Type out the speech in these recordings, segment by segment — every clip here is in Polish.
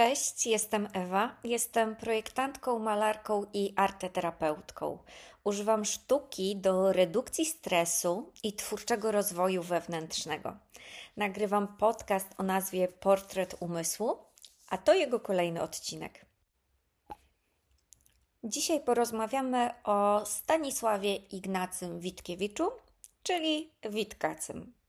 Cześć, jestem Ewa. Jestem projektantką, malarką i arteterapeutką. Używam sztuki do redukcji stresu i twórczego rozwoju wewnętrznego. Nagrywam podcast o nazwie Portret Umysłu, a to jego kolejny odcinek. Dzisiaj porozmawiamy o Stanisławie Ignacym Witkiewiczu, czyli Witkacym.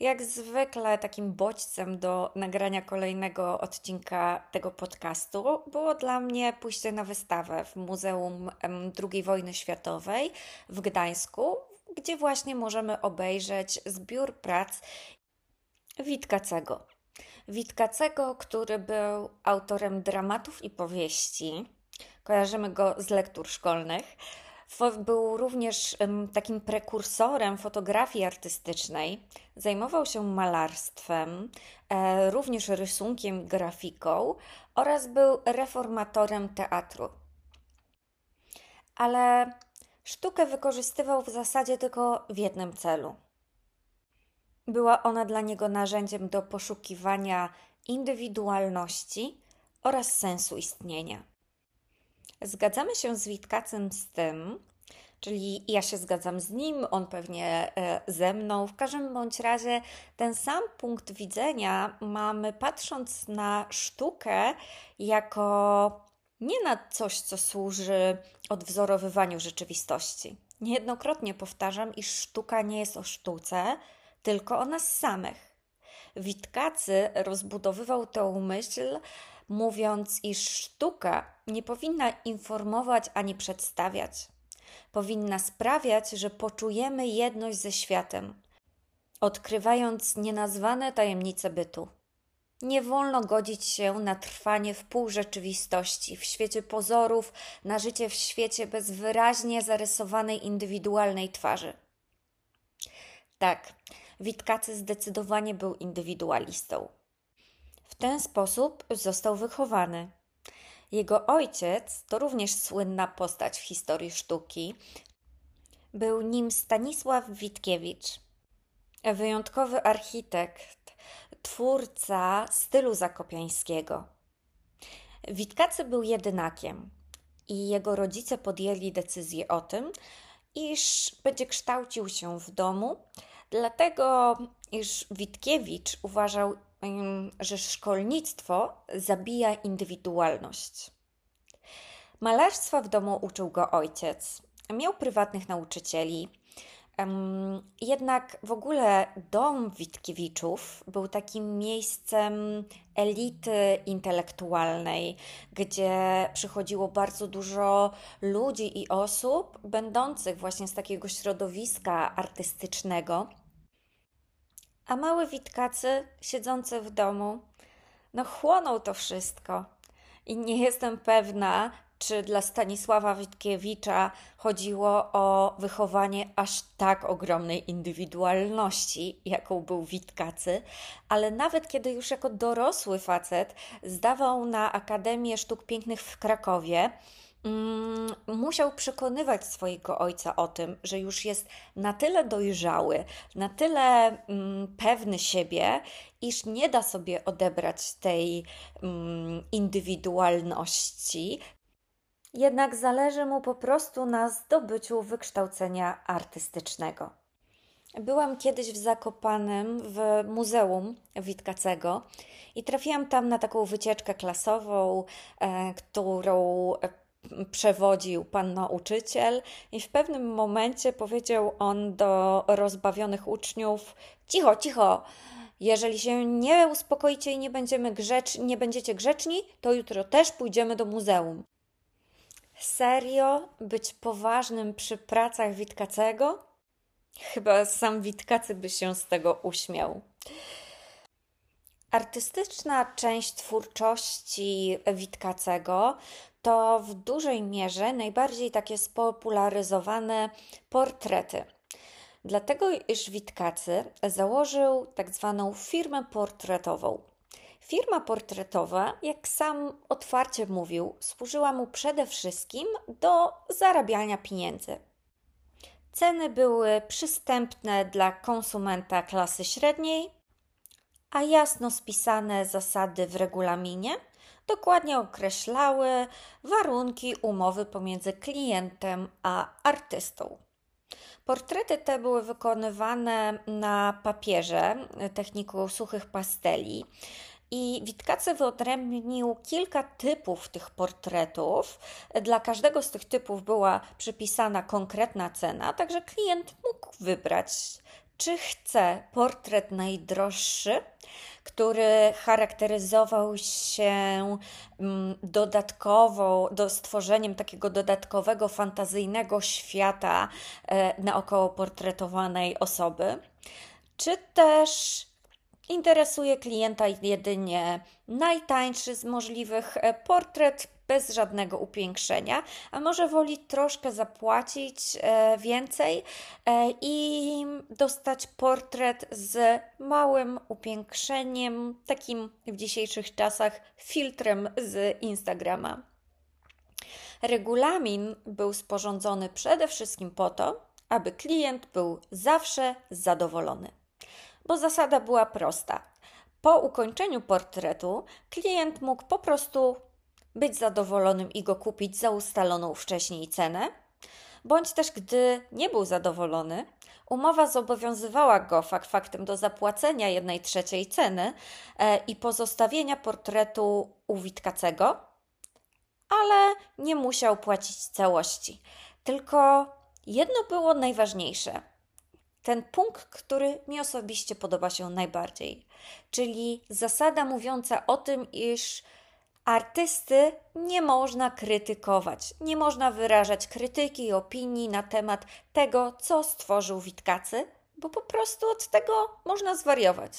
Jak zwykle, takim bodźcem do nagrania kolejnego odcinka tego podcastu było dla mnie pójście na wystawę w Muzeum II Wojny Światowej w Gdańsku, gdzie właśnie możemy obejrzeć zbiór prac Witkacego. Witkacego, który był autorem dramatów i powieści. Kojarzymy go z lektur szkolnych był również takim prekursorem fotografii artystycznej. Zajmował się malarstwem, e, również rysunkiem, grafiką oraz był reformatorem teatru. Ale sztukę wykorzystywał w zasadzie tylko w jednym celu. Była ona dla niego narzędziem do poszukiwania indywidualności oraz sensu istnienia. Zgadzamy się z Witkacem z tym, czyli ja się zgadzam z nim, on pewnie e, ze mną. W każdym bądź razie ten sam punkt widzenia mamy patrząc na sztukę jako nie na coś, co służy odwzorowywaniu rzeczywistości. Niejednokrotnie powtarzam, iż sztuka nie jest o sztuce, tylko o nas samych. Witkacy rozbudowywał tę myśl mówiąc, iż sztuka nie powinna informować ani przedstawiać. Powinna sprawiać, że poczujemy jedność ze światem, odkrywając nienazwane tajemnice bytu. Nie wolno godzić się na trwanie w pół rzeczywistości, w świecie pozorów, na życie w świecie bez wyraźnie zarysowanej indywidualnej twarzy. Tak, Witkacy zdecydowanie był indywidualistą. Ten sposób został wychowany. Jego ojciec to również słynna postać w historii sztuki. Był nim Stanisław Witkiewicz, wyjątkowy architekt, twórca stylu zakopiańskiego. Witkacy był jedynakiem i jego rodzice podjęli decyzję o tym, iż będzie kształcił się w domu, dlatego iż Witkiewicz uważał że szkolnictwo zabija indywidualność. Malarstwa w domu uczył go ojciec. Miał prywatnych nauczycieli. Jednak w ogóle dom Witkiewiczów był takim miejscem elity intelektualnej, gdzie przychodziło bardzo dużo ludzi i osób będących właśnie z takiego środowiska artystycznego a mały Witkacy, siedzący w domu, no chłonął to wszystko. I nie jestem pewna, czy dla Stanisława Witkiewicza chodziło o wychowanie aż tak ogromnej indywidualności, jaką był Witkacy, ale nawet kiedy już jako dorosły facet zdawał na Akademię Sztuk Pięknych w Krakowie, musiał przekonywać swojego ojca o tym, że już jest na tyle dojrzały, na tyle mm, pewny siebie, iż nie da sobie odebrać tej mm, indywidualności. Jednak zależy mu po prostu na zdobyciu wykształcenia artystycznego. Byłam kiedyś w Zakopanem w Muzeum Witkacego i trafiłam tam na taką wycieczkę klasową, e, którą przewodził pan nauczyciel, i w pewnym momencie powiedział on do rozbawionych uczniów: Cicho, cicho! Jeżeli się nie uspokoicie i nie, będziemy grzecz, nie będziecie grzeczni, to jutro też pójdziemy do muzeum. Serio? Być poważnym przy pracach Witkacego? Chyba sam Witkacy by się z tego uśmiał. Artystyczna część twórczości Witkacego to w dużej mierze najbardziej takie spopularyzowane portrety. Dlatego iż Witkacy założył tak zwaną firmę portretową. Firma portretowa, jak sam otwarcie mówił, służyła mu przede wszystkim do zarabiania pieniędzy. Ceny były przystępne dla konsumenta klasy średniej, a jasno spisane zasady w regulaminie dokładnie określały warunki umowy pomiędzy klientem a artystą. Portrety te były wykonywane na papierze techniką suchych pasteli. I Witkacy wyodrębnił kilka typów tych portretów. Dla każdego z tych typów była przypisana konkretna cena, także klient mógł wybrać, czy chce portret najdroższy, który charakteryzował się mm, dodatkowo, do stworzeniem takiego dodatkowego, fantazyjnego świata e, naokoło portretowanej osoby, czy też interesuje klienta jedynie najtańszy z możliwych e, portret bez żadnego upiększenia, a może woli troszkę zapłacić e, więcej e, i dostać portret z małym upiększeniem, takim w dzisiejszych czasach filtrem z Instagrama. Regulamin był sporządzony przede wszystkim po to, aby klient był zawsze zadowolony. Bo zasada była prosta. Po ukończeniu portretu klient mógł po prostu być zadowolonym i go kupić za ustaloną wcześniej cenę, bądź też gdy nie był zadowolony, umowa zobowiązywała go fakt faktem do zapłacenia jednej trzeciej ceny e, i pozostawienia portretu u Witkacego, ale nie musiał płacić całości. Tylko jedno było najważniejsze. Ten punkt, który mi osobiście podoba się najbardziej, czyli zasada mówiąca o tym, iż Artysty nie można krytykować, nie można wyrażać krytyki i opinii na temat tego, co stworzył Witkacy, bo po prostu od tego można zwariować.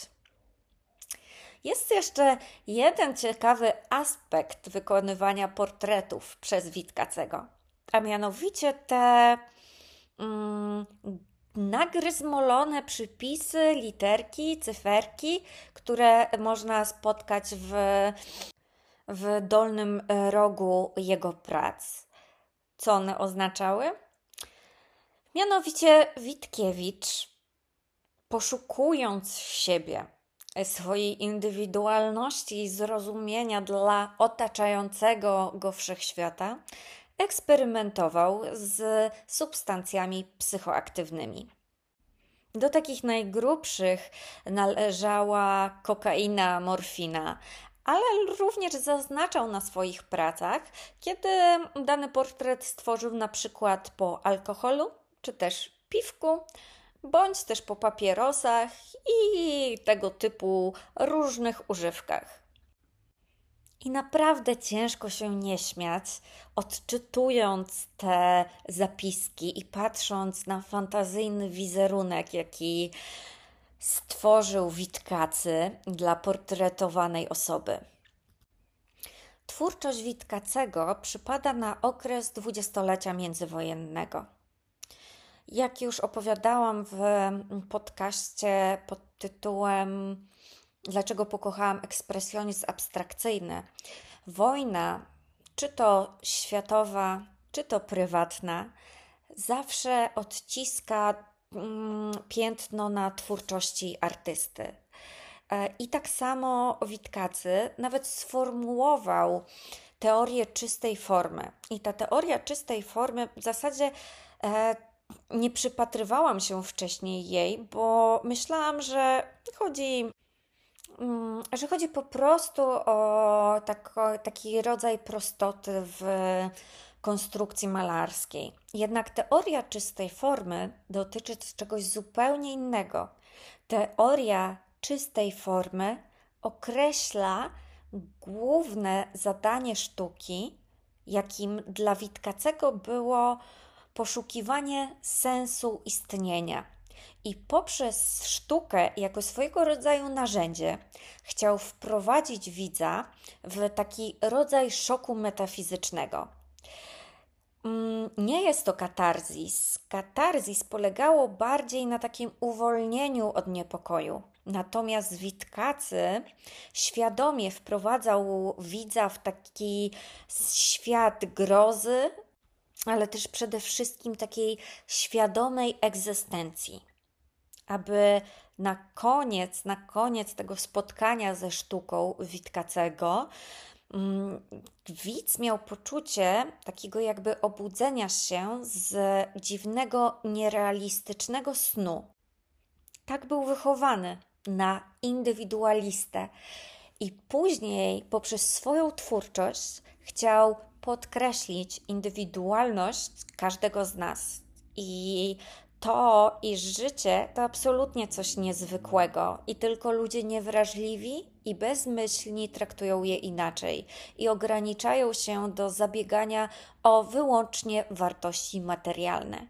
Jest jeszcze jeden ciekawy aspekt wykonywania portretów przez Witkacego, a mianowicie te mm, nagryzmolone przypisy, literki, cyferki, które można spotkać w w dolnym e, rogu jego prac. Co one oznaczały? Mianowicie Witkiewicz, poszukując siebie, swojej indywidualności i zrozumienia dla otaczającego go wszechświata, eksperymentował z substancjami psychoaktywnymi. Do takich najgrubszych należała kokaina, morfina, ale również zaznaczał na swoich pracach, kiedy dany portret stworzył na przykład po alkoholu, czy też piwku, bądź też po papierosach i tego typu różnych używkach. I naprawdę ciężko się nie śmiać, odczytując te zapiski i patrząc na fantazyjny wizerunek, jaki stworzył Witkacy dla portretowanej osoby. Twórczość Witkacego przypada na okres dwudziestolecia międzywojennego. Jak już opowiadałam w podcaście pod tytułem Dlaczego pokochałam ekspresjonizm abstrakcyjny, wojna, czy to światowa, czy to prywatna, zawsze odciska piętno na twórczości artysty. E, I tak samo Witkacy nawet sformułował teorię czystej formy. I ta teoria czystej formy w zasadzie e, nie przypatrywałam się wcześniej jej, bo myślałam, że chodzi, mm, że chodzi po prostu o taki rodzaj prostoty w konstrukcji malarskiej. Jednak teoria czystej formy dotyczy czegoś zupełnie innego. Teoria czystej formy określa główne zadanie sztuki, jakim dla Witkacego było poszukiwanie sensu istnienia. I poprzez sztukę, jako swojego rodzaju narzędzie, chciał wprowadzić widza w taki rodzaj szoku metafizycznego. Mm, nie jest to katarzis. Katarzis polegało bardziej na takim uwolnieniu od niepokoju. Natomiast Witkacy świadomie wprowadzał widza w taki świat grozy, ale też przede wszystkim takiej świadomej egzystencji. Aby na koniec, na koniec tego spotkania ze sztuką Witkacego widz miał poczucie takiego jakby obudzenia się z dziwnego, nierealistycznego snu. Tak był wychowany na indywidualistę. I później, poprzez swoją twórczość, chciał podkreślić indywidualność każdego z nas. I to, iż życie to absolutnie coś niezwykłego i tylko ludzie niewrażliwi i bezmyślni traktują je inaczej i ograniczają się do zabiegania o wyłącznie wartości materialne.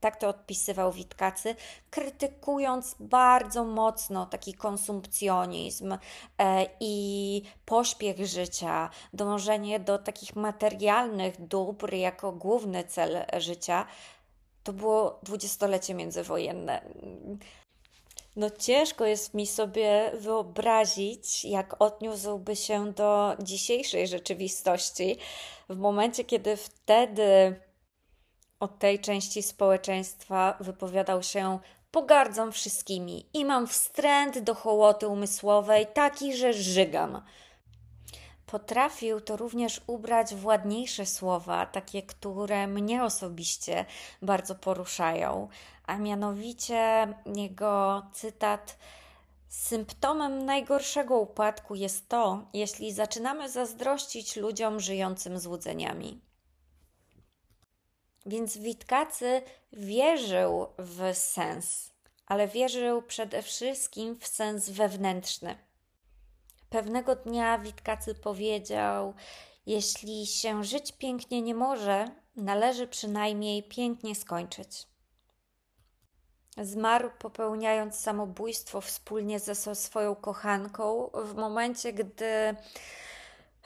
Tak to odpisywał Witkacy, krytykując bardzo mocno taki konsumpcjonizm e, i pośpiech życia, dążenie do takich materialnych dóbr jako główny cel życia. To było dwudziestolecie międzywojenne. No ciężko jest mi sobie wyobrazić, jak odniósłby się do dzisiejszej rzeczywistości w momencie, kiedy wtedy od tej części społeczeństwa wypowiadał się pogardzą wszystkimi i mam wstręt do hołoty umysłowej taki, że żygam. Potrafił to również ubrać w ładniejsze słowa, takie, które mnie osobiście bardzo poruszają, a mianowicie jego cytat Symptomem najgorszego upadku jest to, jeśli zaczynamy zazdrościć ludziom żyjącym złudzeniami. Więc Witkacy wierzył w sens, ale wierzył przede wszystkim w sens wewnętrzny. Pewnego dnia Witkacy powiedział: Jeśli się żyć pięknie nie może, należy przynajmniej pięknie skończyć. Zmarł popełniając samobójstwo wspólnie ze swoją kochanką w momencie, gdy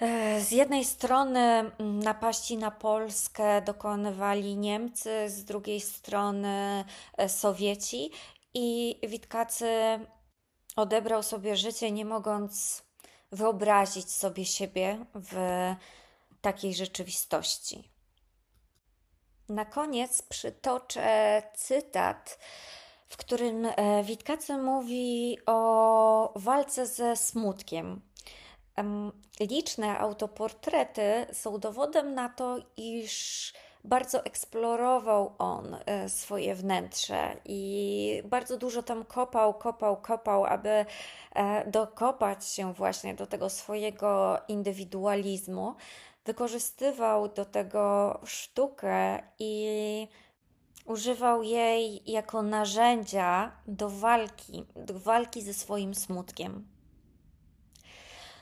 E, z jednej strony napaści na Polskę dokonywali Niemcy, z drugiej strony e, Sowieci i Witkacy odebrał sobie życie, nie mogąc wyobrazić sobie siebie w takiej rzeczywistości. Na koniec przytoczę cytat, w którym e, Witkacy mówi o walce ze smutkiem liczne autoportrety są dowodem na to, iż bardzo eksplorował on e, swoje wnętrze i bardzo dużo tam kopał, kopał, kopał, aby e, dokopać się właśnie do tego swojego indywidualizmu. Wykorzystywał do tego sztukę i używał jej jako narzędzia do walki, do walki ze swoim smutkiem.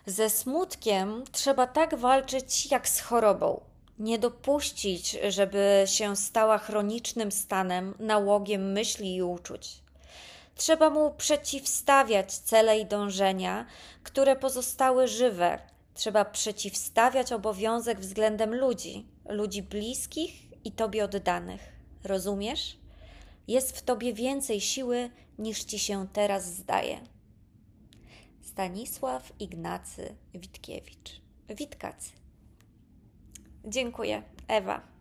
Ze smutkiem trzeba tak walczyć jak z chorobą. Nie dopuścić, żeby się stała chronicznym stanem, nałogiem myśli i uczuć. Trzeba mu przeciwstawiać cele i dążenia, które pozostały żywe. Trzeba przeciwstawiać obowiązek względem ludzi, ludzi bliskich i tobie oddanych. Rozumiesz? Jest w tobie więcej siły niż ci się teraz zdaje. Stanisław Ignacy Witkiewicz. Witkacy. Dziękuję. Ewa.